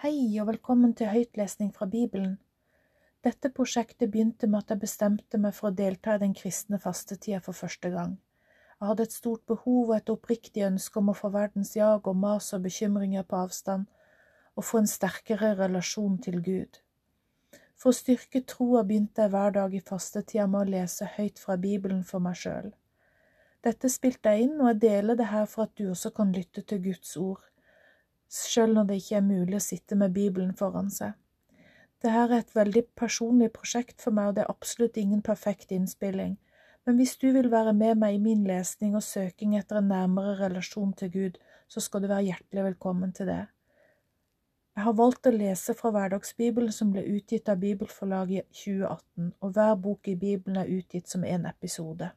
Hei og velkommen til høytlesning fra Bibelen. Dette prosjektet begynte med at jeg bestemte meg for å delta i den kristne fastetida for første gang. Jeg hadde et stort behov og et oppriktig ønske om å få verdens jag og mas og bekymringer på avstand, og få en sterkere relasjon til Gud. For å styrke troa begynte jeg hver dag i fastetida med å lese høyt fra Bibelen for meg sjøl. Dette spilte jeg inn, og jeg deler det her for at du også kan lytte til Guds ord sjøl når det ikke er mulig å sitte med Bibelen foran seg. Dette er et veldig personlig prosjekt for meg, og det er absolutt ingen perfekt innspilling, men hvis du vil være med meg i min lesning og søking etter en nærmere relasjon til Gud, så skal du være hjertelig velkommen til det. Jeg har valgt å lese fra Hverdagsbibelen som ble utgitt av Bibelforlaget i 2018, og hver bok i Bibelen er utgitt som én episode.